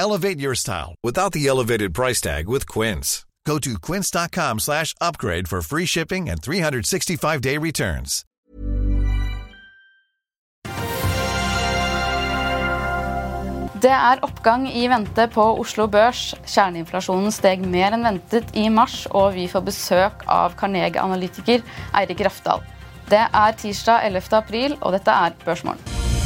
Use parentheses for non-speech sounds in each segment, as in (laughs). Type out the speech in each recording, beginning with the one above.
Elevate your style without the elevated price tag with Quince. Go to quince.com slash upgrade for free shipping and 365-day returns. Det er oppgang i vente på Oslo Børs. Kjerneinflasjonen steg mer enn ventet i mars, og vi får besøk av Carnegie-analytiker Eirik Rafdal. Det er tirsdag 11. april, og dette er Børsmorgen.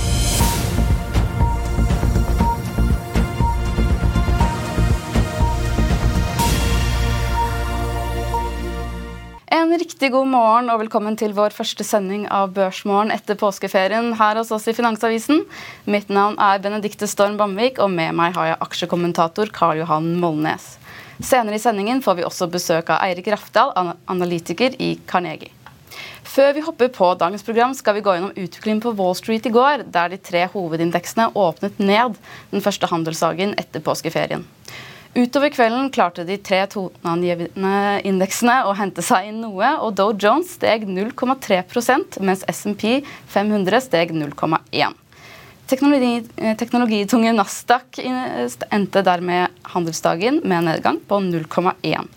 Riktig god morgen og velkommen til vår første sending av Børsmorgen etter påskeferien her hos oss i Finansavisen. Mitt navn er Benedikte Storm Bamvik, og med meg har jeg aksjekommentator Karl Johan Molnes. Senere i sendingen får vi også besøk av Eirik Rafdal, analytiker i Carnegie. Før vi hopper på dagens program, skal vi gå gjennom utviklingen på Wall Street i går, der de tre hovedindeksene åpnet ned den første handelsdagen etter påskeferien. Utover kvelden klarte de tre toneangivende indeksene å hente seg inn noe, og Dow Jones steg 0,3% mens SMP 500 steg 0,1 Teknologi, Teknologitunge Nasdaq endte dermed handelsdagen med en nedgang på 0,1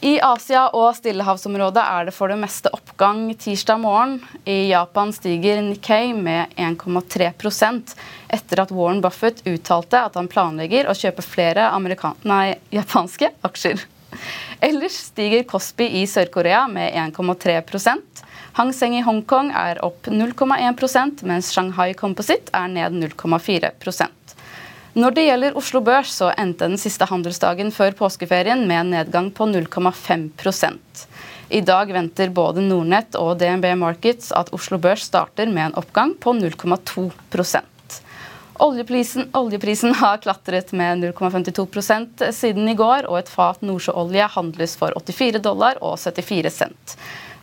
i Asia og stillehavsområdet er det for det meste oppgang tirsdag morgen. I Japan stiger Nikkei med 1,3% etter at Warren Buffett uttalte at han planlegger å kjøpe flere nei, japanske aksjer. Ellers stiger Kospi i Sør-Korea med 1,3 Hang Seng i Hongkong er opp 0,1% mens Shanghai Composite er ned 0,4 når det gjelder Oslo Børs, så endte den siste handelsdagen før påskeferien med en nedgang på 0,5% I dag venter både Nordnett og DNB Markets at Oslo Børs starter med en oppgang på 0,2 Oljeprisen, oljeprisen, har klatret med 0,52% siden i går, og et fat nordsjøolje handles for 84 dollar og 74 cent.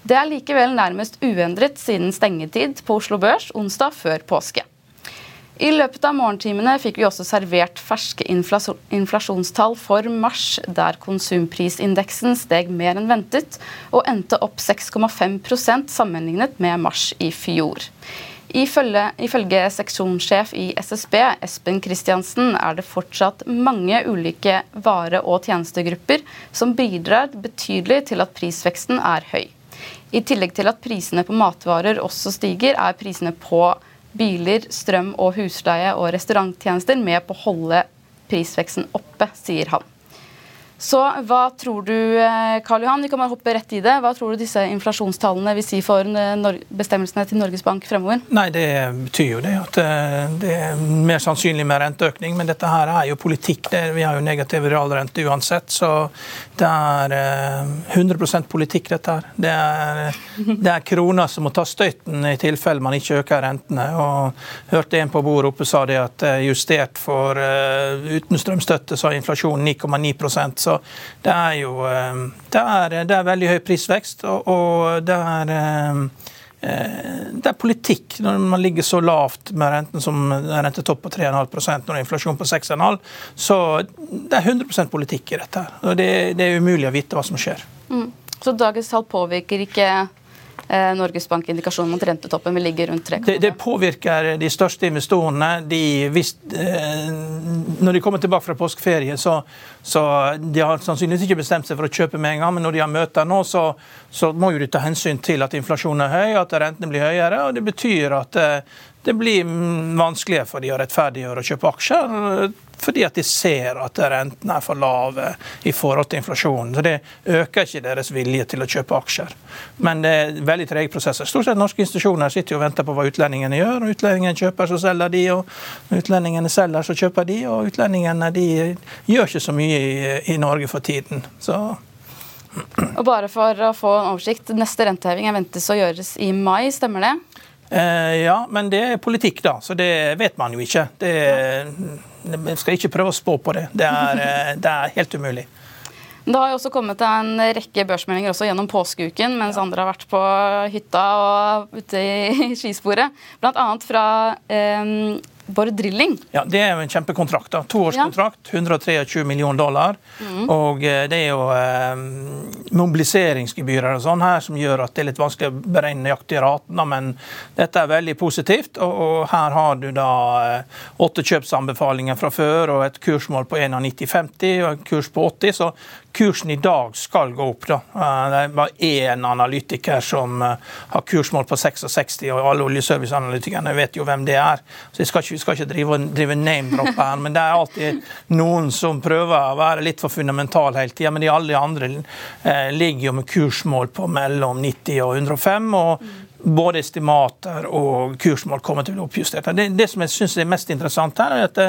Det er likevel nærmest uendret siden stengetid på Oslo Børs onsdag før påske. I løpet av morgentimene fikk vi også servert ferske inflasjonstall for mars, der konsumprisindeksen steg mer enn ventet og endte opp 6,5% sammenlignet med mars i fjor. Ifølge, ifølge, seksjonssjef i SSB, Espen Kristiansen, er det fortsatt mange ulike vare- og tjenestegrupper som bidrar betydelig til at prisveksten er høy. I tillegg til at prisene på matvarer også stiger, er prisene på biler, strøm og husleie og restauranttjenester med på å holde prisveksten oppe, sier han. Så hva tror du, eh, Karl Johan, vi kan bare hoppe rett i det. Hva tror du disse inflasjonstallene vil si for eh, bestemmelsene til Norges Bank fremover? Nei, Det betyr jo det at eh, det er mer sannsynlig med renteøkning. Men dette her er jo politikk. vi har jo negativ realrente uansett. Så det er 100 politikk, dette her. Det er, det er kroner som må ta støyten i tilfelle man ikke øker rentene. Og hørte en på bordet oppe sa det at justert for uten strømstøtte så er inflasjonen 9,9 så det er jo eh, det er, det er veldig høy prisvekst, og, det er eh, eh, det er politikk når man ligger så lavt med renten som rentetopp på 3,5 når det inflasjon på 6,5 Så det er 100 politikk i dette. og det, det, er umulig å vite hva som skjer. Mm. Så dagens tall påvirker ikke Norges Bank indikasjon mot rentetoppen vil ligge rundt 3,5? Det, det, påvirker de største investorene. De, hvis, eh, når de kommer tilbake fra påskeferie, så, så de har sannsynligvis ikke bestemt seg for å kjøpe med en gang, men når de har møter nå, så, så må jo de ta hensyn til at inflasjonen er høy, at rentene blir høyere. og Det betyr at eh, det blir vanskeligere for de å rettferdiggjøre å kjøpe aksjer fordi at de ser at rentene er for lave i forhold til inflasjonen. Så Det øker ikke deres vilje til å kjøpe aksjer. Men det er veldig trege prosesser. Stort sett norske institusjoner sitter og venter på hva utlendingene gjør. Utlendingene kjøper, så selger de. og utlendingene selger, så kjøper de. Og utlendingene de gjør ikke så mye i, i Norge for tiden. Så og bare for å få en oversikt, Neste renteheving ventes å gjøres i mai, stemmer det? Eh, ja, men det er politikk, da, så det vet man jo ikke. Det, vi skal ikke prøve å spå på det. Det er, eh, det er helt umulig. Det har jo også kommet en rekke børsmeldinger også gjennom påskeuken, mens andre har vært på hytta og ute i skisporet. Blant annet fra eh, Bård Drilling. Ja, Det er jo en kjempekontrakt. da. Toårskontrakt, 123 millioner dollar. Mm. Og eh, det er jo eh, mobiliseringsgebyrer og sånn her som gjør at det er litt vanskelig å beregne nøyaktig raten, men dette er veldig positivt. Og, og her har du da eh, åtte kjøpsanbefalinger fra før og et kursmål på 91,50 og en kurs på 80, så kursen i dag skal gå opp. da. Eh, det er bare én analytiker som eh, har kursmål på 66, og alle oljeserviceanalytikerne vet jo hvem det er. Så Vi skal ikke, vi skal ikke drive, drive name-drop her, men det er alltid noen som prøver å være litt for fundamental hele tida. Men de alle andre eh, ligger jo med kursmål på mellom 90 og 105. og både estimater og kursmål kommer til å bli oppjustert. Det, det som jeg synes er mest interessant her, er at det,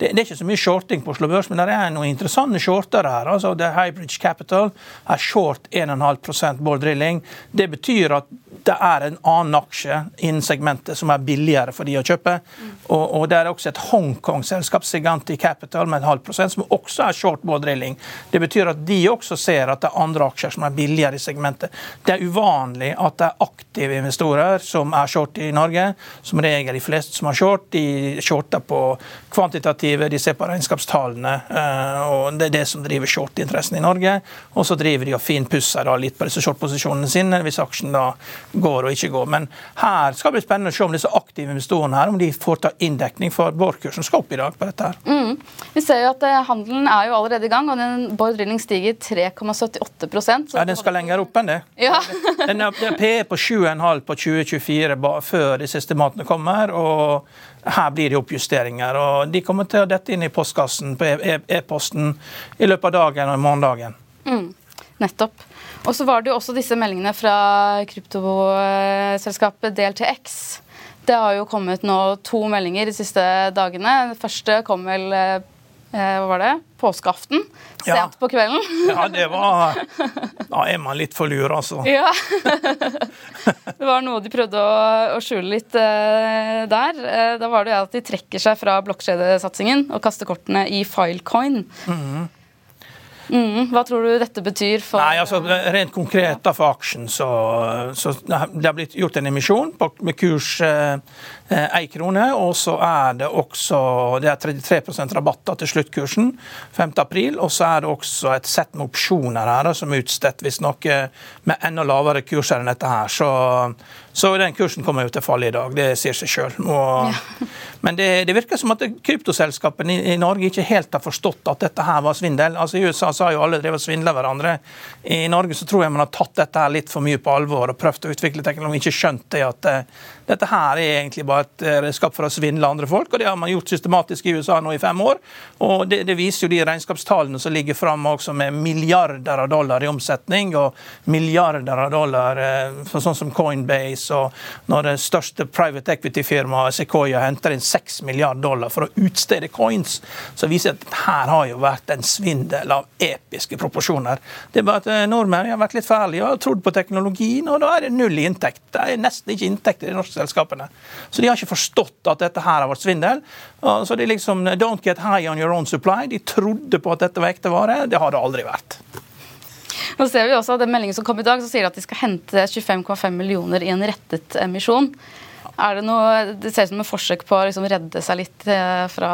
det, er ikke så mye shorting på Oslo Børs, men det er noen interessante shortere her. altså det Hybridge Capital er short 1,5 ball drilling. Det betyr at det er en annen aksje innen segmentet som er billigere for de å kjøpe. Og, og det er også et Hongkong-selskap, Siganti Capital, med en halv prosent, som også er short ball drilling. Det betyr at de også ser at det er andre aksjer som er billigere i segmentet. Det er uvanlig at det er aktive investorer som er short i Norge. Som regel de fleste som har short, de shorter på kvantitative, de ser på regnskapstallene. Eh, og Det er det som driver short-interessen i Norge. Og så driver de og finpusser litt på disse short-posisjonene sine hvis aksjen da går og ikke går. Men her skal det bli spennende å se om disse aktive investorene her, om de får ta inndekning for Bård-kursen skal opp i dag på dette. her. Mm. Vi ser jo at eh, Handelen er jo allerede i gang, og den Bård Drilling stiger 3,78% Ja, Den skal lenger opp enn det. Ja. (laughs) den er, er PE på 7,5 på 2024 før de siste matene kommer. og her blir det oppjusteringer. og De kommer til å dette inn i postkassen på e- e-posten i løpet av dagen og i morgendagen. Mm. Nettopp. Og så var det jo også disse meldingene fra kryptoselskapet DLTX. Det har jo kommet nå to meldinger de siste dagene. Den første kom vel eh, hva var det? Påskeaften. Sent ja. på kvelden. ja, det var Da er man litt for lur, altså. Ja. det var noe de prøvde å, å skjule litt uh, der. Uh, da var det jo at de trekker seg fra blokkjedesatsingen og kaster kortene i Filecoin. Mm -hmm. Mm, hva tror du dette betyr for Nei, altså Rent konkret da for aksjen, så, så det har blitt gjort en emisjon på, med kurs eh, én eh, krone. Og så er det også det er 33% rabatter til sluttkursen 5.4. Og så er det også et sett med opsjoner her som er utstedt hvis noe med enda lavere kurser enn dette her. Så, så den kursen kommer jo til å falle i dag. Det sier seg sjøl. Ja. (laughs) Men det, det, virker som at kryptoselskapene i, i, Norge ikke helt har forstått at dette her var svindel. Altså I USA så har jo alle drevet svindla hverandre. I Norge så tror jeg man har tatt dette her litt for mye på alvor og prøvd å utvikle teknologi. Ikke skjønt det at uh, dette her er egentlig bare et eh, redskap for å svindle andre folk, og det har man gjort systematisk i USA nå i fem år. Og det, det viser jo de regnskapstallene som ligger framme også med milliarder av dollar i omsetning, og milliarder av dollar for sånn som Coinbase, og når det største private equity-firmaet Sequoia henter inn 6 milliarder dollar for å utstede coins, så viser det at her har jo vært en svindel av episke proporsjoner. Det er bare at eh, Nordmenn har vært litt fæle og har trodd på teknologien, og da er det null i inntekt. Det er nesten ikke inntekt i det norske selskapene. Så de har ikke forstått at dette her har vært svindel. Så de liksom Don't get high on your own supply. De trodde på at dette var ekte vare. Det har det aldri vært. Nå ser vi også at den meldingen som kom i dag, så sier at de skal hente 25,5 millioner i en rettet emisjon. Er det noe, det ser ut som et forsøk på å liksom redde seg litt eh, fra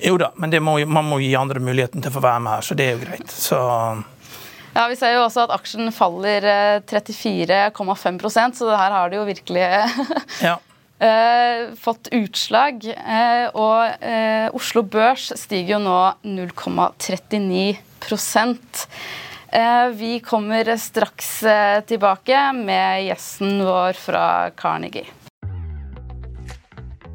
Jo da, men må, man må gi andre muligheten til å få være med her, så det er jo greit. Så ja, Vi ser jo også at aksjen faller 34,5 eh, så det her har det jo virkelig (laughs) ja. Uh, fått utslag. Uh, og uh, Oslo Børs stiger jo nå 0,39% Vi kommer straks tilbake med gjesten vår fra Carnegie.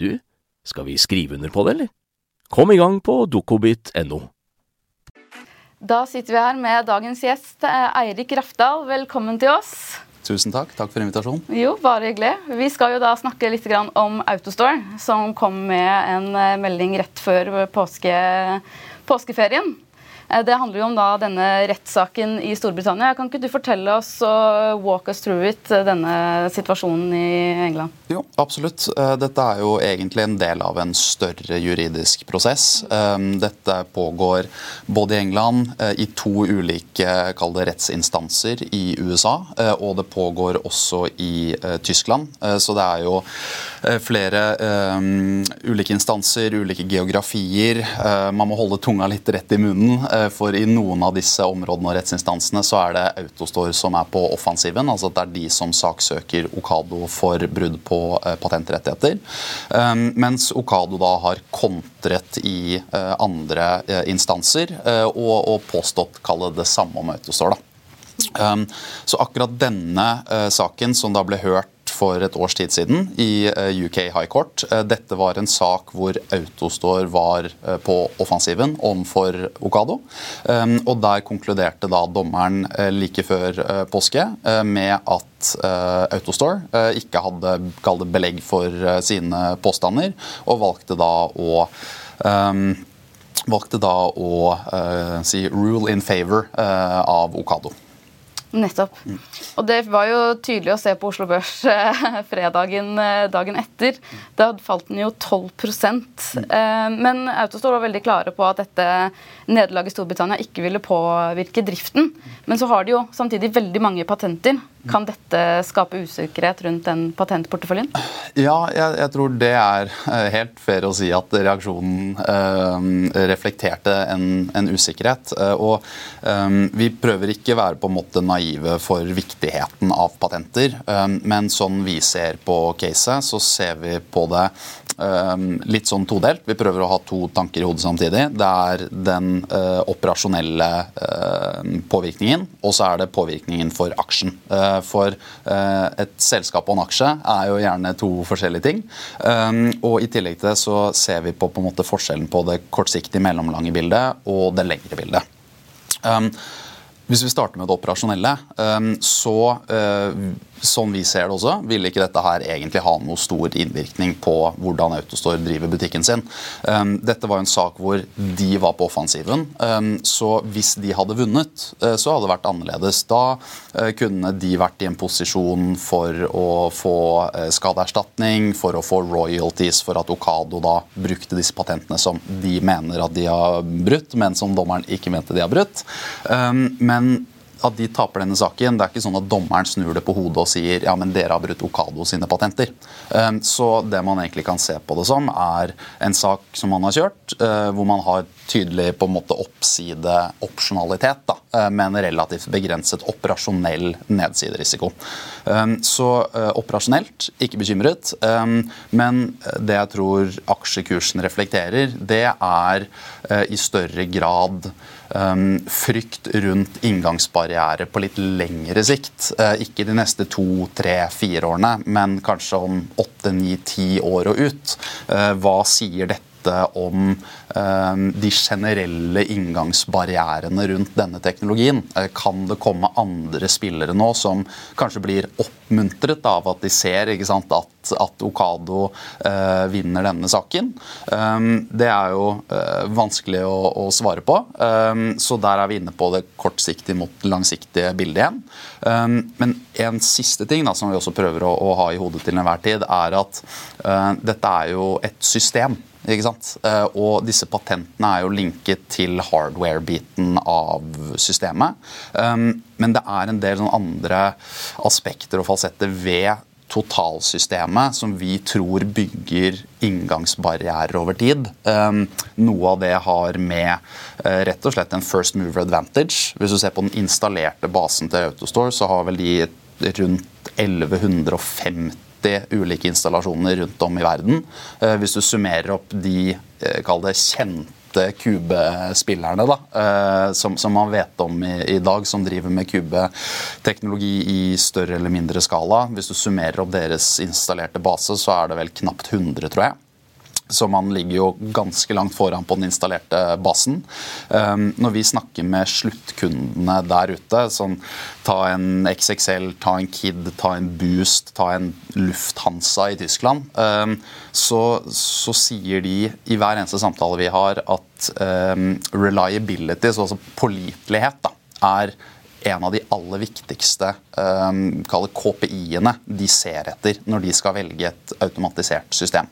du, skal vi skrive under på det, eller? Kom i gang på dokobit.no. Da sitter vi her med dagens gjest, eh, Eirik Rafdal. Velkommen til oss. Tusen takk. Takk for invitasjonen. Jo, bare hyggelig. Vi skal jo da snakke litt om Autostore, som kom med en eh, melding rett før påske, påskeferien. Eh, det handler jo om da denne rettssaken i Storbritannia. Kan ikke du fortelle oss og walk us through it, eh, denne situasjonen i England? Jo, absolutt. Eh, dette er jo egentlig en del av en større juridisk prosess. Dette pågår både i England, i to ulike det, rettsinstanser i USA, og det pågår også i Tyskland. Så det er jo flere ulike instanser, ulike geografier. Man må holde tunga litt rett i munnen for i noen av disse områdene og rettsinstansene så er det Autostore som er på offensiven. altså at Det er de som saksøker Okado for brudd på eh, patentrettigheter. Eh, mens Okado da har kontret i andre instanser og, påstått kalle det samme om Autostore. da. Så akkurat denne saken, som da ble hørt for et års tid siden i eh, UK High Court. Eh, dette var en sak hvor Autostore var eh, på offensiven overfor Okado. Og der konkluderte da dommeren like før påske med at Autostore ikke hadde belegg for sine påstander, og valgte da å valgte da å si 'rule in favor' av Okado. Nettopp. Og det var jo tydelig å se på Oslo Børs eh, fredagen eh, dagen etter. Da falt den jo 12 eh, Men Autostol var veldig klare på at dette nederlaget i Storbritannia ikke ville påvirke driften. Men så har de jo samtidig veldig mange patenter. Kan dette skape usikkerhet rundt den patentporteføljen? Ja, jeg, jeg, tror det er helt fair å si at reaksjonen øh, reflekterte en, en usikkerhet. Og øh, vi prøver ikke være på en måte naive for viktigheten av patenter. Um, men sånn vi ser på caset, så ser vi på det litt sånn todelt. Vi prøver å ha to tanker i hodet samtidig. Det er den operasjonelle påvirkningen, og så er det påvirkningen for aksjen. Uh, for et selskap og en aksje er jo gjerne to forskjellige ting. Um, og i tillegg til det så ser vi på, på en måte forskjellen på det kortsiktige, mellomlange bildet og det lengre bildet. Um, hvis vi starter med det operasjonelle, ehm, så eh, som vi ser det også, ville ikke dette her egentlig ha noe stor innvirkning på hvordan Autostore driver butikken sin. Ehm, dette var en sak hvor de var på offensiven, ehm, så hvis de hadde vunnet, eh, så hadde det vært annerledes. Da eh, kunne de vært i en posisjon for å få skadeerstatning, for å få royalties for at Okado da brukte disse patentene som de mener at de har brutt, men som dommeren ikke mente de har brutt. Men men at de taper denne saken, det er ikke sånn at dommeren snur det på hodet og sier ja, men dere har brutt Okado sine patenter. Ehm, så det man egentlig kan se på det som, er en sak som man har kjørt, eh, hvor man har tydelig på en måte oppside opsjonalitet. da, med en relativt begrenset operasjonell nedsiderisiko. Så operasjonelt ikke bekymret. Men det jeg tror aksjekursen reflekterer, det er i større grad um, frykt rundt inngangsbarriere på litt lengre sikt. Ikke de neste to, tre, fire årene, men kanskje om åtte, ni, ti år og ut. Hva sier dette? Om eh, de generelle inngangsbarrierene rundt denne teknologien. Eh, kan det komme andre spillere nå som kanskje blir oppmuntret av at de ser sant, at, at, Okado uh, vinner denne saken? Um, det er jo uh, vanskelig å, å, svare på. Um, så der er vi inne på det kortsiktige mot langsiktige bildet igjen. Um, men en siste ting da, som vi også prøver å, å ha i hodet til enhver tid, er at uh, dette er jo et system. Eh, og disse patentene er jo linket til hardware-biten av systemet. Um, men det er en del andre aspekter og falsetter ved totalsystemet som vi tror bygger inngangsbarrierer over tid. Um, noe av det har med uh, rett og slett en first mover advantage. Hvis du ser på den installerte basen til Autostore, så har vel de rundt 1150 90 ulike installasjoner rundt om i verden. Eh, hvis du summerer opp de eh, kall det kjente kubespillerne da, eh, som, som, man vet om i, i, dag, som driver med kubeteknologi i større eller mindre skala. Hvis du summerer opp deres installerte base, så er det vel knapt 100, tror jeg. Så man ligger jo ganske langt foran på den installerte basen. Um, når vi snakker med sluttkundene der ute, sånn ta en XXL, ta en Kid, ta en Boost, ta en Lufthansa i Tyskland, um, så, så, sier de i hver eneste samtale vi har, at um, reliability, så altså pålitelighet, er en av de aller viktigste KPI-ene de ser etter når de skal velge et automatisert system.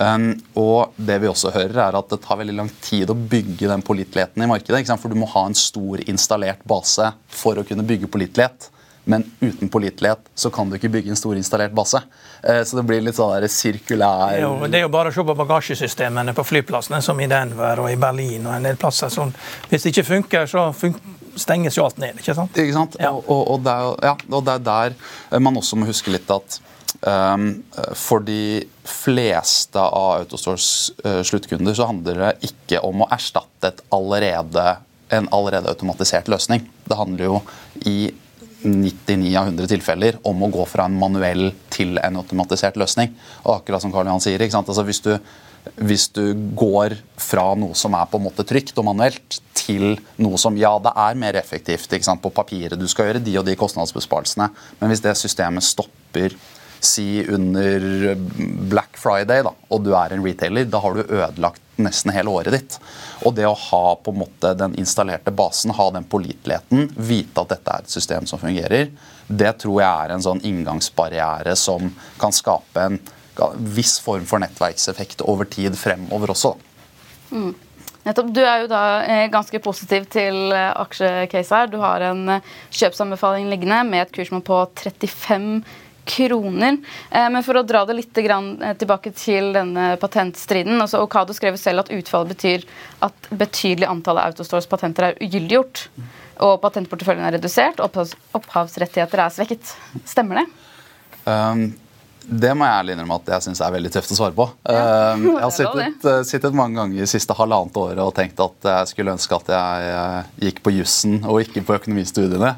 Um, og det vi også hører er at Det tar veldig lang tid å bygge den påliteligheten i markedet. For Du må ha en stor installert base for å kunne bygge pålitelighet. Men uten pålitelighet så kan du ikke bygge en stor installert base. Uh, så det blir litt sånn der sirkulær jo, Det er jo bare å se på bagasjesystemene på flyplassene, som i Denver og i Berlin og en del plasser. Som, Hvis det ikke funker, så funker stenges jo alt ned. ikke sant? Ikke sant? Ja. Og, og, det er, ja, og, det er, der man også må huske litt at for de fleste av Autostores uh, sluttkunder så handler det ikke om å erstatte allerede, en allerede automatisert løsning. Det handler jo i 99 av 100 tilfeller om å gå fra en manuell til en automatisert løsning. Og akkurat som Karl Johan sier, altså hvis, du, hvis, du, går fra noe som er på en måte trygt og manuelt, til noe som ja, det er mer effektivt på papiret, du skal gjøre de og de kostnadsbesparelsene, men hvis det systemet stopper si under Black Friday, da, og du er en retailer, da har du ødelagt nesten hele året ditt. Og det å ha på en måte den installerte basen, ha den påliteligheten, vite at dette er et system som fungerer, det tror jeg er en sånn inngangsbarriere som kan skape en viss form for nettverkseffekt over tid fremover også. Mm. Nettopp. Du er jo da eh, ganske positiv til eh, aksjecase her. Du har en eh, kjøpsanbefaling liggende med et kursmål på 35 kroner. Eh, men for å dra det litt eh, tilbake til denne patentstriden. altså Okado skrev selv at utfallet betyr at betydelig antall av Autostores patenter er ugyldiggjort. Og patentporteføljen er redusert, og opphavsrettigheter er svekket. Stemmer det? Um, det må jeg ærlig innrømme at jeg syns er veldig tøft å svare på. Ja, (laughs) um, jeg har sittet, uh, sittet, mange ganger i siste halvannet året og tenkt at jeg skulle ønske at jeg uh, gikk på jussen og ikke på økonomistudiene.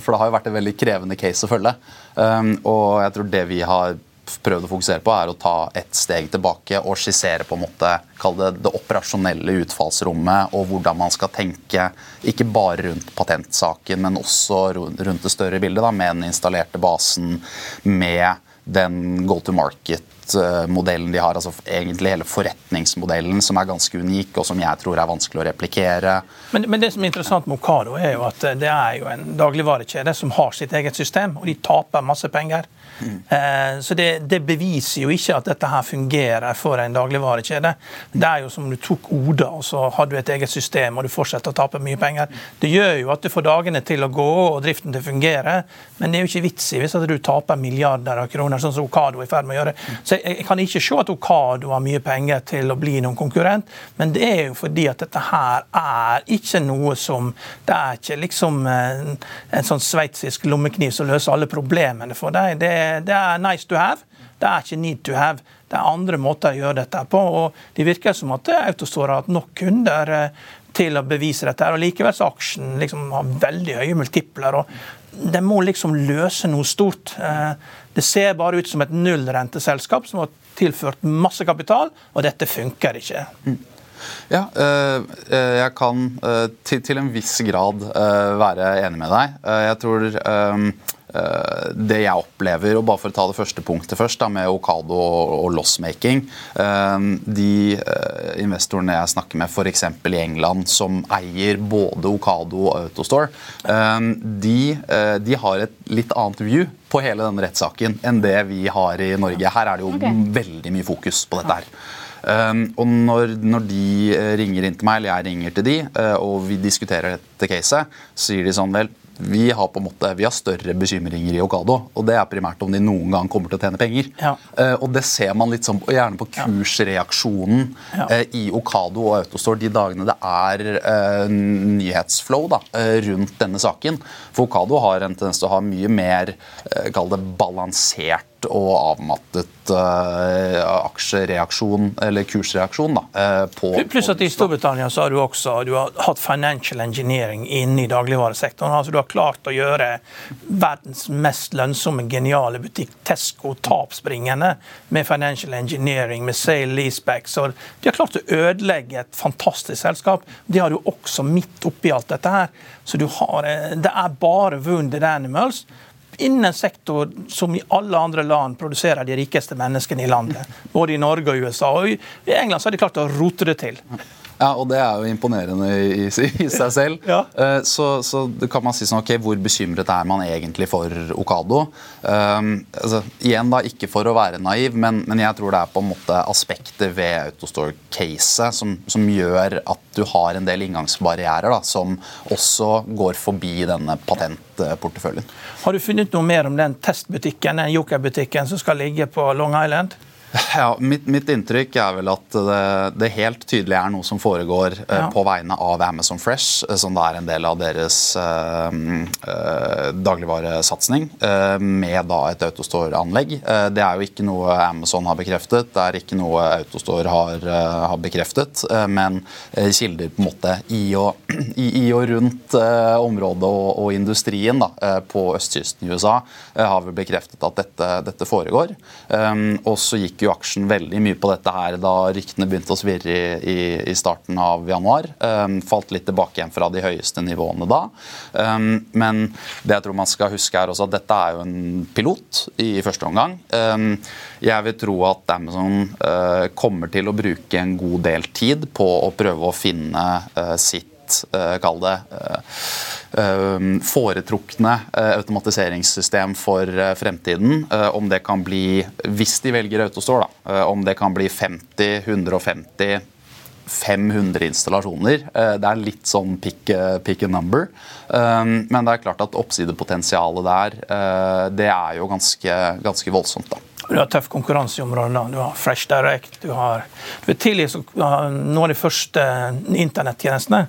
For det har jo vært en veldig krevende case å følge. Um, og jeg tror det vi har prøvd å fokusere på, er å ta et steg tilbake og skissere på en måte, kall det det operasjonelle utfallsrommet og hvordan man skal tenke ikke bare rundt patentsaken, men også rundt det større bildet, da, med den installerte basen, med den go to market-modellen de har. altså Egentlig hele forretningsmodellen som er ganske unik, og som jeg tror er vanskelig å replikere. Men, men det som er interessant med Okado, er jo at det er jo en dagligvarekjede som har sitt eget system, og de taper masse penger. Mm. Så det, det, beviser jo ikke at dette her fungerer for en dagligvarekjede. Det er jo som om du tok Oda og så har du et eget system og du fortsetter å tape mye penger. Det gjør jo at du får dagene til å gå og driften til å fungere, men det er jo ikke vits i hvis at du taper milliarder av kroner, sånn som Okado er i ferd med å gjøre. Så jeg kan ikke se at Okado har mye penger til å bli noen konkurrent, men det er jo fordi at dette her er ikke noe som Det er ikke liksom en, en sånn sveitsisk lommekniv som løser alle problemene for deg. Det, det er nice to have. Det er ikke need to have. Det er andre måter å gjøre dette på. og Det virker som at Autostore har hatt nok kunder eh, til å bevise dette. og Likevel så aksjen liksom har veldig høye multipler. og Den må liksom løse noe stort. Eh, det ser bare ut som et nullrenteselskap som har tilført masse kapital, og dette funker ikke. Mm. Ja, øh, jeg kan til, en viss grad være enig med deg. Jeg tror Eh, det jeg opplever, og bare for å ta det første punktet først, da, med Okado og, og lossmaking eh, De eh, investorene jeg snakker med f.eks. i England, som eier både Okado og Autostore, de, de har et litt annet view på hele denne rettssaken enn det vi har i Norge. Her er det jo okay. veldig mye fokus på dette her. Um, og når, når, de ringer inn til meg, eller jeg ringer til de, uh, og vi diskuterer dette caset, så sier de sånn vel, vi har på en måte, vi har større bekymringer i Okado. Og det er primært om de noen gang kommer til å tjene penger. Ja. Uh, og det ser man litt sånn, gjerne på kursreaksjonen ja. uh, i Okado og Autostore de dagene det er uh, nyhetsflow da, rundt denne saken. For Okado har en tendens til å ha mye mer kall det balansert og avmattet uh, aksjereaksjon, eller kursreaksjon. Da, uh, på, Pluss at i Storbritannia så har du også du har hatt financial engineering inne i dagligvaresektoren. altså Du har klart å gjøre verdens mest lønnsomme, geniale butikk, Tesco, tapsbringende med financial engineering, med sale leaseback. Så de har klart å ødelegge et fantastisk selskap. Det har du også midt oppi alt dette her. Så du har, eh, det er bare wounded animals innen en sektor som i alle andre land produserer de rikeste menneskene i landet. Både i Norge og USA. Og I England så har de klart å rote det til. Ja, og det er jo imponerende i, i seg (laughs) selv. ja. Eh, så, så kan man si sånn, ok, hvor bekymret er man egentlig for Okado? Um, altså, igjen da, Ikke for å være naiv, men, men, jeg tror det er på en måte aspekter ved Autostore-caset som, som, gjør at du har en del inngangsbarrierer da, som også går forbi denne patentporteføljen. Har du funnet noe mer om den testbutikken, den jokerbutikken som skal ligge på Long Island? (laughs) Ja, mitt, mitt, inntrykk er vel at det, det, helt tydelig er noe som foregår eh, ja. på vegne av Amazon Fresh, eh, som da er en del av deres uh, uh, dagligvaresatsing, med da et Autostore-anlegg. det er jo ikke noe Amazon har bekreftet, det er ikke noe Autostore har, har bekreftet, men kilder på en måte i og, (clears throat) i, i og rundt området og, og industrien da, på østkysten i USA har vel bekreftet at dette, dette foregår. Og så gikk jo aksjen veldig mye på dette her da ryktene begynte å svirre i, i, i starten av januar. Um, falt litt tilbake igjen fra de høyeste nivåene da. Um, men det jeg tror man skal huske er også at dette er jo en pilot i første omgang. Um, jeg vil tro at Amazon uh, kommer til å bruke en god del tid på å prøve å finne uh, sitt uh, kall det foretrukne eh, automatiseringssystem for eh, fremtiden. Eh, om det kan bli, hvis de velger Autostore, da, om det kan bli 50, 150 500 installasjoner. Det er litt sånn pick, pick, a number. Men det er klart at oppsidepotensialet der, det er jo ganske, ganske voldsomt. da. Du har tøff konkurranse i områdene. Du har Fresh Direct. Du har, du tidlig, Noen av de første internettjenestene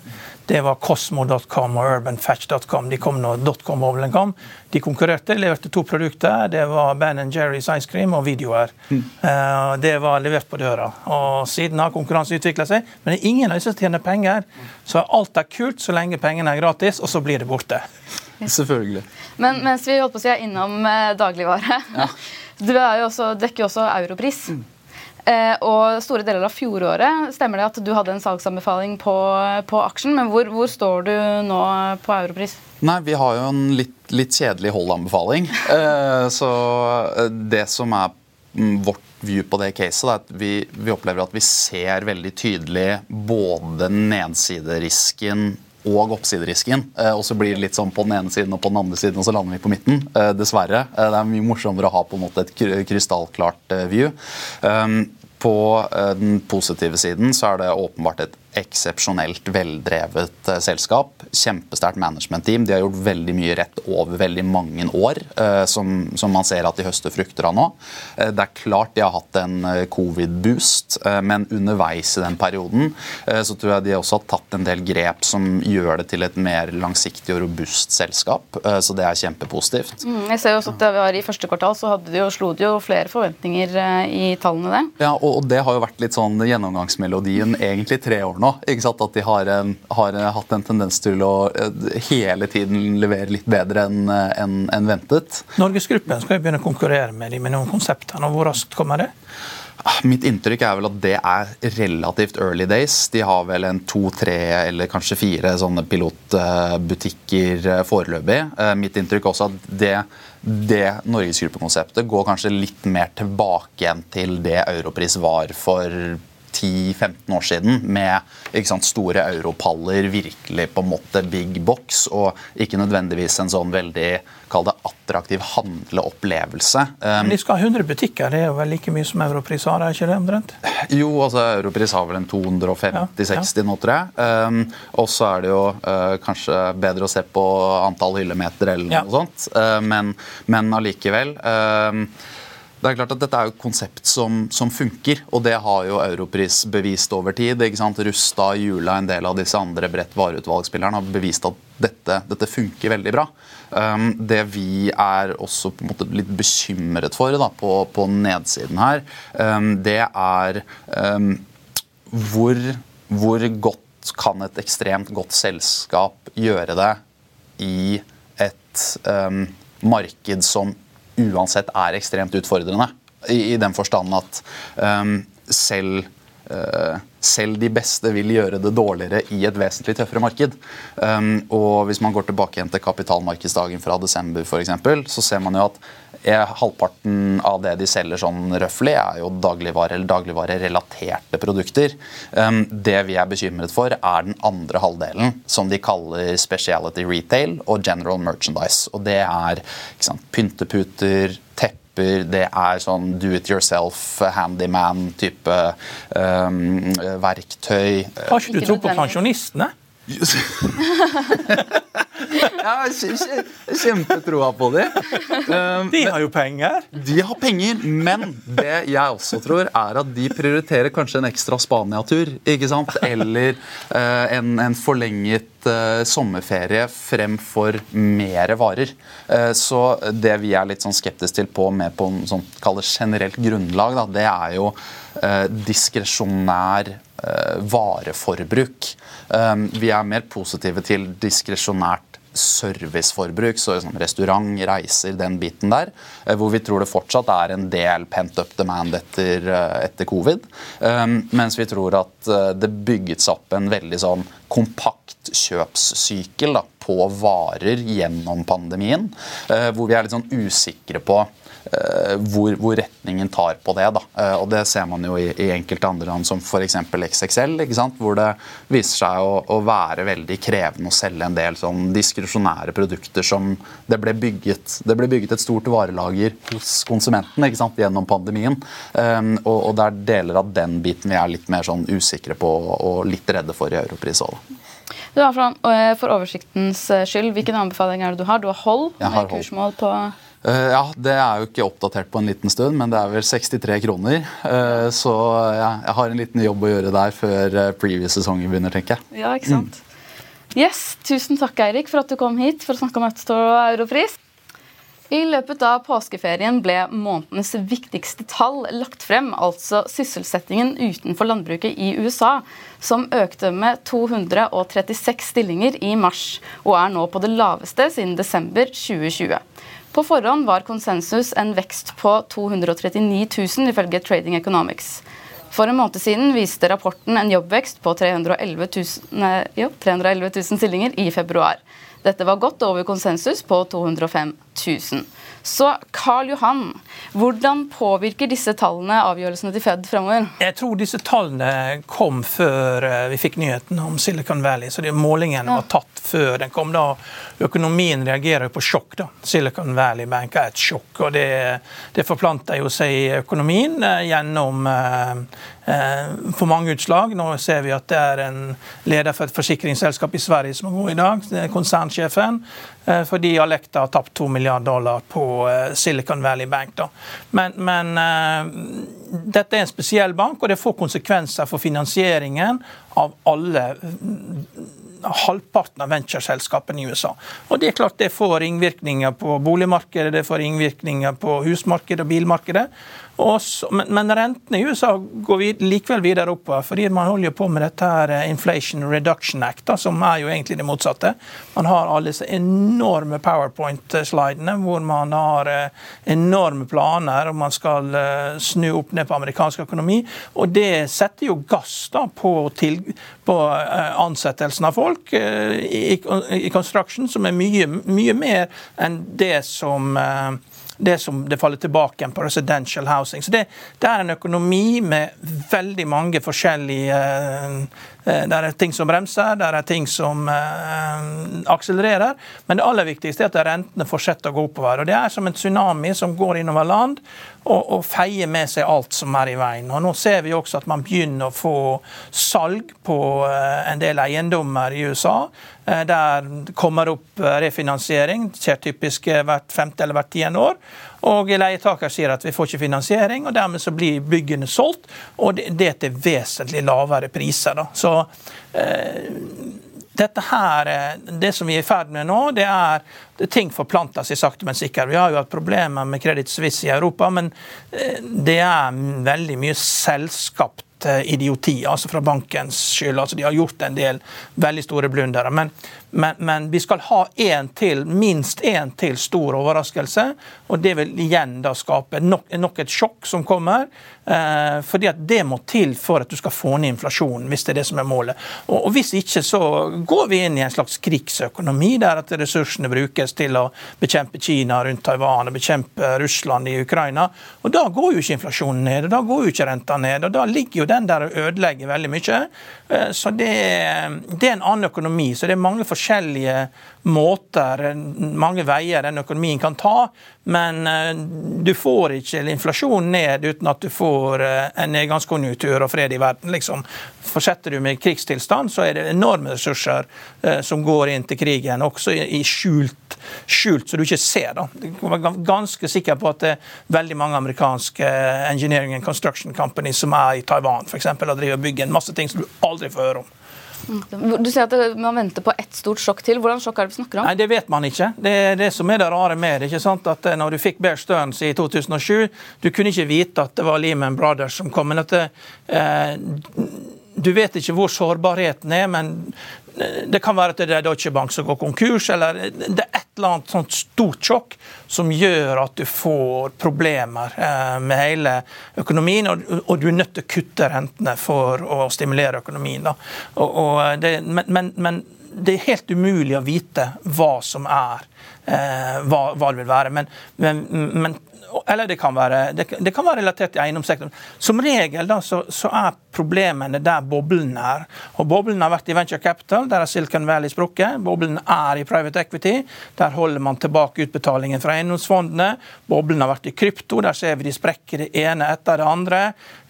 det var Cosmo.com og UrbanFetch.com. De kom når dotcom-boblen kom. De konkurrerte, leverte to produkter. Det var Ben Jerry's Ice Cream og videoer. Mm. Uh, det var levert på døra. Og Siden har konkurranse utvikla seg, men det er ingen av disse som tjener penger. Så alt er kult så lenge pengene er gratis, og så blir det borte. Selvfølgelig. Men mens vi holdt på å si er innom eh, dagligvare ja. Du jo også, dekker jo også Europris. Mm. Eh, og store deler av fjoråret stemmer det at du hadde en salgsanbefaling på, på aksjen. Men hvor, hvor, står du nå på Europris? Nei, Vi har jo en litt, litt kjedelig holdanbefaling. (laughs) Eh, så eh, det som er mm, vårt view på det caset, er at vi, vi opplever at vi ser veldig tydelig både nedsiderisken og oppsiderisken. Eh, og så blir det litt sånn på den ene siden og på den andre siden, og så lander vi på midten. Eh, dessverre. Eh, det er mye morsommere å ha på en måte et krystallklart view. På den positive siden så er det åpenbart et eksepsjonelt veldrevet uh, selskap. Kjempesterkt management-team. De har gjort veldig mye rett over veldig mange år, uh, som, som, man ser at de høster frukter av nå. Uh, det er klart de har hatt en covid-boost, men underveis i den perioden så tror jeg de også har tatt en del grep som gjør det til et mer langsiktig og robust selskap. så det er kjempepositivt. Mm, jeg ser jo også at det var I første kvartal så hadde de jo, slo de jo flere forventninger i tallene. der. Ja, og, og det har jo vært litt sånn gjennomgangsmelodien egentlig tre år nå. ikke sant? At de har, en, har hatt en tendens til å eh, hele tiden levere litt bedre enn en, en ventet. Norgesgruppen skal jo begynne å konkurrere med de med noen konsepter. Hvor raskt kommer det? Ah, mitt inntrykk er vel at det er relativt early days. De har vel en to, tre eller kanskje fire sånne pilotbutikker eh, foreløpig. Eh, mitt inntrykk er også at det, det norgesgruppekonseptet går kanskje litt mer tilbake igjen til det Europris var for 10-15 år siden med sant, store europaller, virkelig på en måte big box, og ikke nødvendigvis en sånn veldig kall det attraktiv handleopplevelse. Men de skal ha 100 butikker, det er jo vel like mye som Europris har? er ikke det omtrent? Jo, altså Europris har vel en 250-60 ja, ja. nå, tror jeg. Um, og så er det jo uh, kanskje bedre å se på antall hyllemeter eller noe ja. sånt, uh, men, men allikevel. Uh, det er klart at Dette er jo et konsept som, som, funker, og det har jo Europris bevist over tid. ikke sant? Rusta, Jula, en del av disse andre bredt vareutvalgsspillerne har bevist at dette, dette funker veldig bra. Um, det vi er også på en måte litt bekymret for da, på, på nedsiden her, um, det er um, hvor, hvor godt kan et ekstremt godt selskap gjøre det i et um, marked som uansett er ekstremt utfordrende. I, i den forstand at um, selv uh, selv de beste vil gjøre det dårligere i et vesentlig tøffere marked. Um, og Hvis man går tilbake igjen til kapitalmarkedsdagen fra desember, for eksempel, så ser man jo at halvparten av det de selger sånn røftlig, er jo dagligvare eller dagligvarerelaterte produkter. Um, det vi er bekymret for, er den andre halvdelen, som de kaller speciality retail og general merchandise. Og det er sant, pynteputer, tepper det er sånn do it yourself, handyman-type um, verktøy. Har ikke du tro på pensjonistene? (laughs) (laughs) Jeg har kjempetroa på dem. Um, de har jo penger. De har penger, men det jeg også tror, er at de prioriterer kanskje en ekstra Spania-tur. ikke sant? Eller uh, en, en, forlenget uh, sommerferie fremfor mer varer. Uh, så det vi er litt sånn skeptiske til på med på en sånn generelt grunnlag, da, det er jo uh, diskresjonær vareforbruk. Um, vi er mer positive til diskresjonært serviceforbruk, så liksom restaurant, reiser, den biten der. Eh, hvor vi tror det fortsatt er en del pent up demand etter, eh, etter covid. Um, mens vi tror at eh, det bygget seg opp en veldig sånn kompakt kjøpssykkel da, på varer gjennom pandemien. Hvor vi er litt sånn usikre på Eh, hvor, hvor, retningen tar på det. Da. Eh, og Det ser man jo i, i enkelte andre land, som f.eks. XXL, hvor det viser seg å, å, være veldig krevende å selge en del sånn diskresjonære produkter som det ble, bygget, det ble bygget et stort varelager hos konsumenten gjennom pandemien. Um, og, og, det er deler av den biten vi er litt mer sånn usikre på og litt redde for i Europris òg. Du har For oversiktens skyld, hvilken anbefaling er det du har? Du har Hold med kursmål på Uh, ja, Det er jo ikke oppdatert på en liten stund, men det er vel 63 kroner. Så ja, jeg har en liten jobb å gjøre der før uh, previous sesongen begynner, tenker jeg. Ja, ikke sant? Mm. Yes, Tusen takk Eirik, for at du kom hit for å snakke om Autostore og Europris. I løpet av påskeferien ble månedens viktigste tall lagt frem, altså sysselsettingen utenfor landbruket i USA, som økte med 236 stillinger i mars, og er nå på det laveste siden desember 2020. På forhånd var konsensus en vekst på 239 000, ifølge Trading Economics. For en måned siden viste rapporten en jobbvekst på 311 000, jo, 311 000 stillinger i februar. Dette var godt over konsensus på 205 000. Så Karl Johan, hvordan påvirker disse tallene avgjørelsene til Fed fremover? Jeg tror disse tallene kom før eh, vi fikk nyheten om Silicon Valley. så de Målingene ja. var tatt før den kom. da. Økonomien reagerer på sjokk. da. Silicon Valley Bank er et sjokk. og Det, det forplanter jo seg i økonomien eh, gjennom Eh, for mange utslag. Nå ser vi at det er en leder for et forsikringsselskap i Sverige som går i dag, konsernsjefen, eh, fordi Alekta har tapt 2 milliarder dollar på eh, Silicon Valley Bank. Da. Men, men dette er en spesiell bank, og det får konsekvenser for finansieringen av alle halvparten av ventureselskapene i USA. Og Det er klart det får ringvirkninger på boligmarkedet, det får ringvirkninger på husmarkedet og bilmarkedet. Men, men, rentene i USA går vid, likevel videre oppover, fordi man holder på med dette her eh, Inflation Reduction Act, da, som er jo egentlig det motsatte. Man har alle disse enorme powerpoint-slidene hvor man har eh, enorme planer og man skal eh, snu opp ned på amerikansk økonomi. Og det setter jo gass da på, til, på ansettelsen av folk i, i, construction, som er mye, mye mer enn det som det som det faller tilbake på residential housing. Så det, det, er en økonomi med veldig mange forskjellige Eh, det er ting som bremser, det er ting som eh, akselererer. Men det aller viktigste er at rentene fortsetter å gå oppover. Og Det er som en tsunami som går innover land og, og feier med seg alt som er i veien. Og Nå ser vi også at man begynner å få salg på eh, en del eiendommer i USA. Der kommer opp refinansiering. Det skjer typisk hvert femte eller hvert tiende år. Og leietaker sier at vi får ikke finansiering, og dermed så blir byggene solgt. Og det, det til vesentlig lavere priser. Da. Så eh, dette her, eh, det som vi er i ferd med nå, det er ting forplanter seg sakte, men sikkert. Vi har jo hatt problemer med Credit Suisse i Europa, men eh, det er veldig mye selskapt idioti, altså fra bankens skyld. Altså de har gjort en del veldig store blundere. Men men, men, vi skal ha en til, minst én til stor overraskelse. Og det vil igjen da skape nok, nok et sjokk som kommer. Eh, fordi at det må til for at du skal få ned inflasjonen, hvis det er det som er målet. Og, og Hvis ikke så går vi inn i en slags krigsøkonomi, der at ressursene brukes til å bekjempe Kina rundt Taiwan og bekjempe Russland i Ukraina. Og Da går jo ikke inflasjonen ned, og da går jo ikke renta ned. og Da ligger jo den der og ødelegger veldig mye. Eh, så det, det er en annen økonomi. så det er mange forskjellige forskjellige måter, mange veier den økonomien kan ta. Men eh, du får ikke inflasjonen ned uten at du får eh, en nedgangskonjunktur og fred i verden. Liksom. Fortsetter du med krigstilstand, så er det enorme ressurser eh, som går inn til krigen, også i skjult, skjult så du ikke ser. Da. Jeg er ganske sikker på at det er veldig mange amerikanske engineering and construction companies som er i Taiwan eksempel, og driver og bygger en masse ting som du aldri får høre om. Du sier at man venter på ett stort sjokk til. Hvordan sjokk er det vi snakker om? Nei, Det vet man ikke. Det er det som er det rare med det. ikke sant? At eh, når du fikk Bear Stearns i 2007, du kunne ikke vite at det var Lehman Brothers som kom. men at det, eh, du vet ikke hvor sårbarheten er, men det kan være at det er Deutsche Bank som går konkurs, eller det er et eller annet sånt stort sjokk som gjør at du får problemer eh, med hele økonomien, og du er nødt til å kutte rentene for å stimulere økonomien. Det, men, men, men, det er helt umulig å vite hva som er eh, hva, det vil være. Men, men eller det kan, være, det, det kan være relatert til eiendomssektoren. Som regel da, så, så, er problemene der boblen er. Og Boblen har vært i venture capital, der er Silicon Valley sprukket. Boblen er i private equity, der holder man tilbake utbetalingen fra eiendomsfondene. Boblen har vært i krypto, der ser vi de sprekker det ene etter det andre.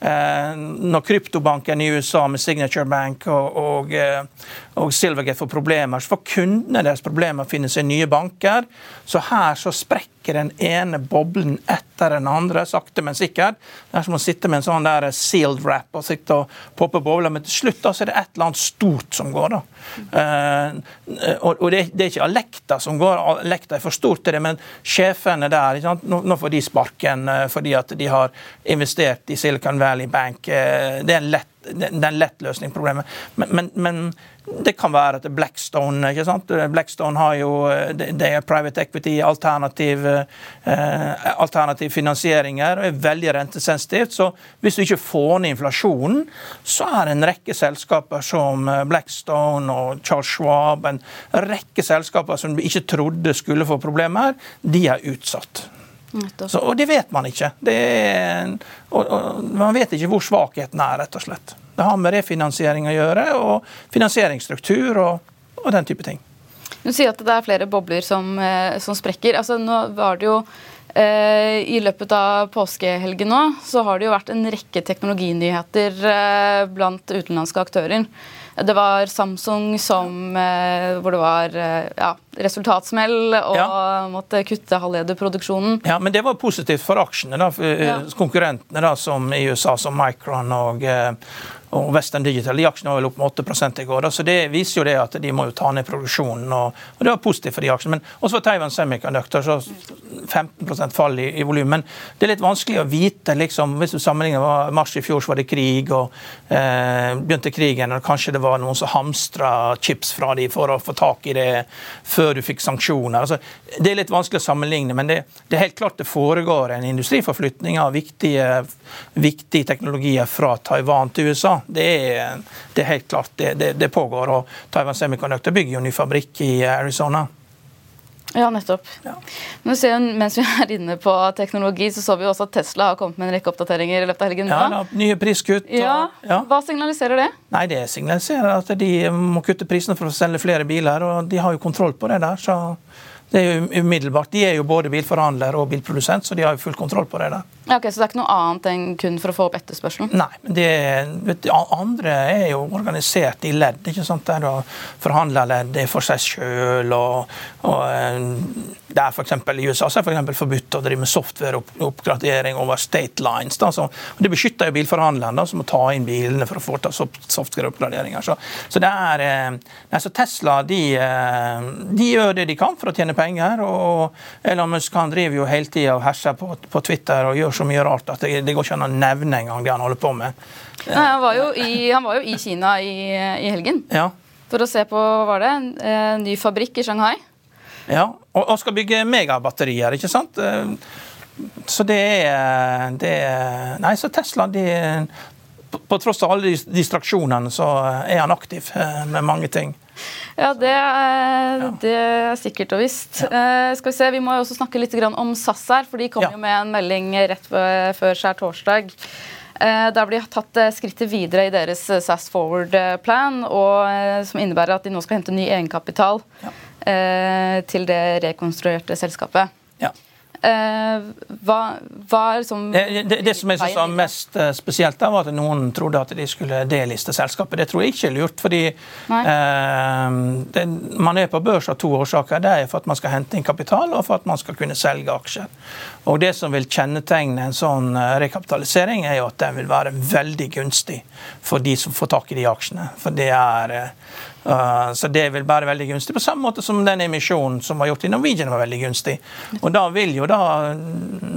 Eh, når kryptobanken i USA med Signature Bank og, og, eh, og Silvergate får problemer, så får kundene deres problemer med å finne seg nye banker. Så her så sprekker den ene boblen etter den andre, sakte, men sikkert. Det er som å sitte med en sånn der sealed wrap og sitte og poppe bobler, men til slutt så er det et eller annet stort som går. da. Uh, og det, det, er ikke Alekta som går, Alekta er for stort til det, men sjefene der nå, nå, får de sparken uh, fordi at de har investert i Silicon Valley Bank. Uh, det er en lett den lett løsning problemet. Men, men, men, det kan være at Blackstone ikke sant? Blackstone har jo det er private equity, alternativ, eh, alternativ finansieringer, og er veldig rentesensitivt. Så hvis du ikke får ned inflasjonen, så er det en rekke selskaper som Blackstone og Charles Schwab, en rekke selskaper som du ikke trodde skulle få problemer, de er utsatt. Så, og det vet man ikke. Er, og, og, man vet ikke hvor svakheten er, rett og slett. Det har med refinansiering å gjøre, og finansieringsstruktur og, og den type ting. Du sier at det er flere bobler som, eh, som sprekker. Altså, nå var det jo eh, I løpet av påskehelgen nå så har det jo vært en rekke teknologinyheter eh, blant utenlandske aktører. Det var Samsung som, eh, hvor det var eh, ja, resultatsmell og ja. måtte kutte halvlederproduksjonen. Ja, men det var positivt for aksjene. da, for eh, ja. Konkurrentene da, som i USA, som Micron og, og Western Digital. De aksjene var vel opp med 8 i går. så Det viser jo det at de må jo ta ned produksjonen. og, og Det var positivt for de aksjene. Men også for Taiwan Semiconductor så 15% fall i, i volum. Men det er litt vanskelig å vite. liksom, Hvis du sammenligner mars i fjor, så var det krig, og eh, begynte krigen. og Kanskje det var noen som hamstra chips fra de for å få tak i det før du fikk sanksjoner. altså Det er litt vanskelig å sammenligne, men det, det er helt klart det foregår en industriforflytning av viktige, viktige teknologier fra Taiwan til USA. Det er, det er helt klart det, det, det, pågår. og Taiwan Semiconductor bygger jo ny fabrikk i Arizona. Ja, nettopp. Ja. Men ser, mens vi er inne på teknologi, så så vi også at Tesla har kommet med en rekke oppdateringer i løpet av helgen. Ja, da, nye priskutt. Og, ja. ja. Hva signaliserer det? Nei, Det signaliserer at de må kutte prisene for å selge flere biler, og de har jo kontroll på det der. så... Det er jo umiddelbart. De er jo både bilforhandler og bilprodusent, så de har jo full kontroll på det. der. Ja, ok, Så det er ikke noe annet enn kun for å få opp etterspørselen? Nei, men det, vet, andre er jo organisert i ledd. ikke sant? Der du forhandler ledd for seg sjøl. Og, og, eh, er f.eks. i USA så er det for forbudt å drive med softwareoppgradering over state lines. Da, så, og Det beskytter jo bilforhandlerne, som må ta inn bilene for å foreta softwareoppgraderinger. Så, så det er, eh, nei, så Tesla de, eh, de gjør det de kan for å tjene penger. Og Elon Musk han driver jo hele tida og herser på, på Twitter og gjør så mye rart at det, det går ikke an å nevne engang det han holder på med. Nei, han, var jo i, han var jo i Kina i, i helgen ja. for å se på var det, en ny fabrikk i Shanghai. Ja, og, og skal bygge megabatterier, ikke sant. Så det er, det er Nei, så Tesla de, på tross av alle distraksjonene, så er han aktiv med mange ting. Ja, det er, det er sikkert og visst. Ja. Uh, skal Vi se, vi må også snakke litt om SAS her, for de kom ja. jo med en melding rett før skjær torsdag. Der blir de tatt uh, skrittet videre i deres SAS Forward-plan, som innebærer at de nå skal hente ny egenkapital ja. til det rekonstruerte selskapet. Eh, hva, hva liksom det, det, det, som jeg synes var mest eh, spesielt, da, var at noen trodde at de skulle deliste selskapet. Det tror jeg ikke er lurt. fordi eh, det, Man er på børs av to årsaker. Det er for at man skal hente inn kapital, og for at man skal kunne selge aksjer. Og Det som vil kjennetegne en sånn eh, rekapitalisering, er jo at den vil være veldig gunstig for de som får tak i de aksjene. For det er så det vil være veldig gunstig, på samme måte som den emisjonen som var gjort i Norwegian var veldig gunstig. Og da vil jo da,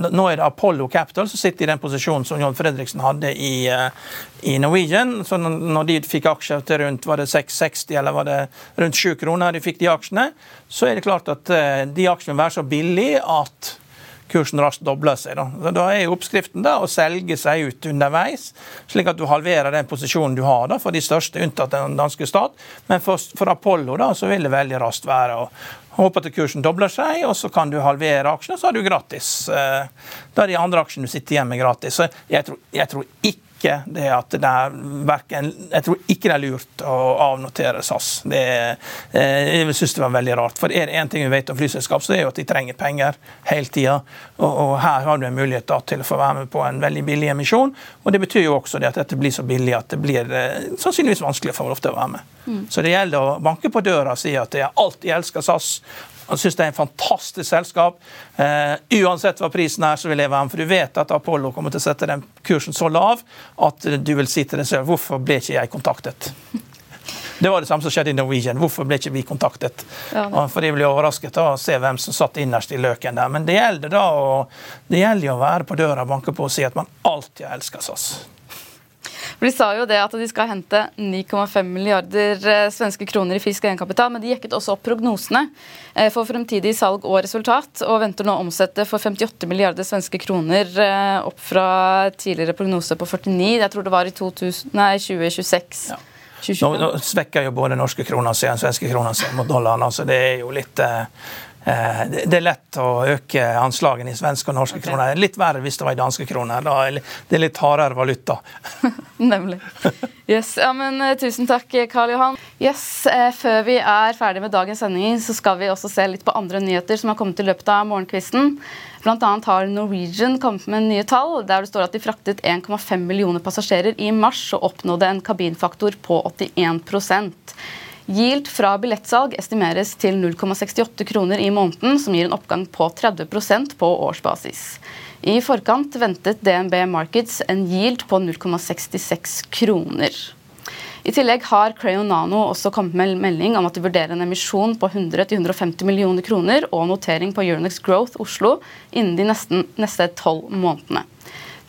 Nå er det Apollo Capital som sitter i den posisjonen som John Fredriksen hadde i, uh, i Norwegian. Så når de fikk aksjer til rundt var det 660 eller var det rundt 7 kroner, de fikk de aksjene, så er det klart at uh, de aksjene vil være så billige at kursen raskt dobler seg. Da. da er oppskriften da å selge seg ut underveis, slik at du halverer den posisjonen du har da, for de største, unntatt den danske stat. Men for, for Apollo da, så vil det veldig raskt være å håpe at kursen dobler seg, og så kan du halvere aksjene, og så har du gratis. Eh, da er de andre aksjene du sitter igjen med gratis. Så jeg tror, jeg tror ikke ikke det at det er verken, Jeg tror ikke det er lurt å avnotere SAS. Det, eh, jeg syns det var veldig rart. For er det én ting vi vet om flyselskap, så er det jo at de trenger penger hele tida. Og, og, her har du en mulighet da, til å få være med på en veldig billig emisjon. Og det betyr jo også det at dette blir så billig at det blir eh, sannsynligvis vanskelig for ofte å være med. Mm. Så det gjelder å banke på døra og si at jeg alltid elsker SAS. Han syns det er en fantastisk selskap. Uh, uansett hva prisen er, så vil jeg være med. For du vet at Apollo kommer til å sette den kursen så lav at du vil si til deg selv hvorfor ble ikke jeg kontaktet? Det var det samme som skjedde i Norwegian. Hvorfor ble ikke vi kontaktet? Ja, for de ble overrasket av å se hvem som satt innerst i løken der. Men det gjelder da å, det gjelder å være på døra og banke på og si at man alltid har elska SAS. For De sa jo det at de skal hente 9,5 milliarder eh, svenske kroner i frisk egenkapital, men de jekket også opp prognosene eh, for fremtidig salg og resultat, og venter nå å omsette for 58 milliarder svenske kroner, eh, opp fra tidligere prognose på 49. Jeg tror det var i 2000, nei, 2026. Ja. Nå, nå, svekker jo både norske kroner seg og svenske kroner seg mot dollaren. altså Det er jo litt Eh, det er lett å øke anslagene i svenske og norske okay. kroner. Litt verre hvis det var i danske kroner. Da er det litt hardere valuta. (laughs) Nemlig. Yes, ja, men uh, Tusen takk, Karl Johan. Yes, Før vi er ferdig med dagens sending, så skal vi også se litt på andre nyheter som har kommet i løpet av morgenkvisten. Blant annet har Norwegian kommet med nye tall, der det står at de fraktet 1,5 millioner passasjerer i mars og oppnådde en kabinfaktor på 81 Yield fra billettsalg estimeres til 0,68 kroner i måneden, som gir en oppgang på 30% på årsbasis. I forkant ventet DNB Markets en yield på 0,66 kroner. I tillegg har Crayon også kommet med melding om at de vurderer en emisjon på 100-150 millioner kroner og notering på Euronex Growth Oslo innen de neste tolv månedene.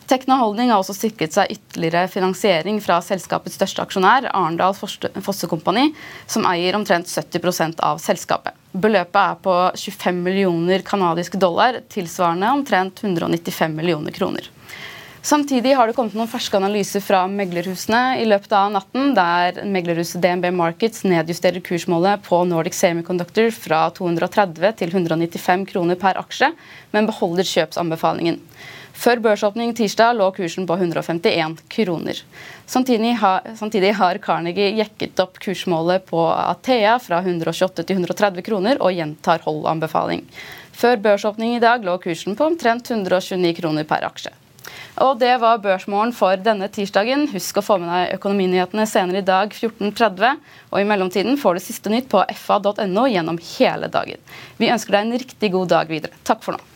Tekna Holding har også sikret seg ytterligere finansiering fra selskapets største aksjonær, Arendal Fossekompani, som eier omtrent 70% av selskapet. Beløpet er på 25 millioner canadiske dollar, tilsvarende omtrent 195 millioner kroner. Samtidig har det kommet noen ferske analyser fra meglerhusene i løpet av natten, der meglerhuset DNB Markets nedjusterer kursmålet på Nordic Semiconductor fra 230 til 195 kroner per aksje, men beholder kjøpsanbefalingen. Før børsåpning tirsdag lå kursen på 151 kroner. Samtidig har, samtidig har Carnegie jekket opp kursmålet på Athea fra 128 til 130 kroner og gjentar holdanbefaling. Før børsåpning i dag lå kursen på omtrent 129 kroner per aksje. Og Det var børsmålen for denne tirsdagen. Husk å få med deg økonominyhetene senere i dag 14.30. Og i mellomtiden får du siste nytt på fa.no gjennom hele dagen. Vi ønsker deg en riktig god dag videre. Takk for nå.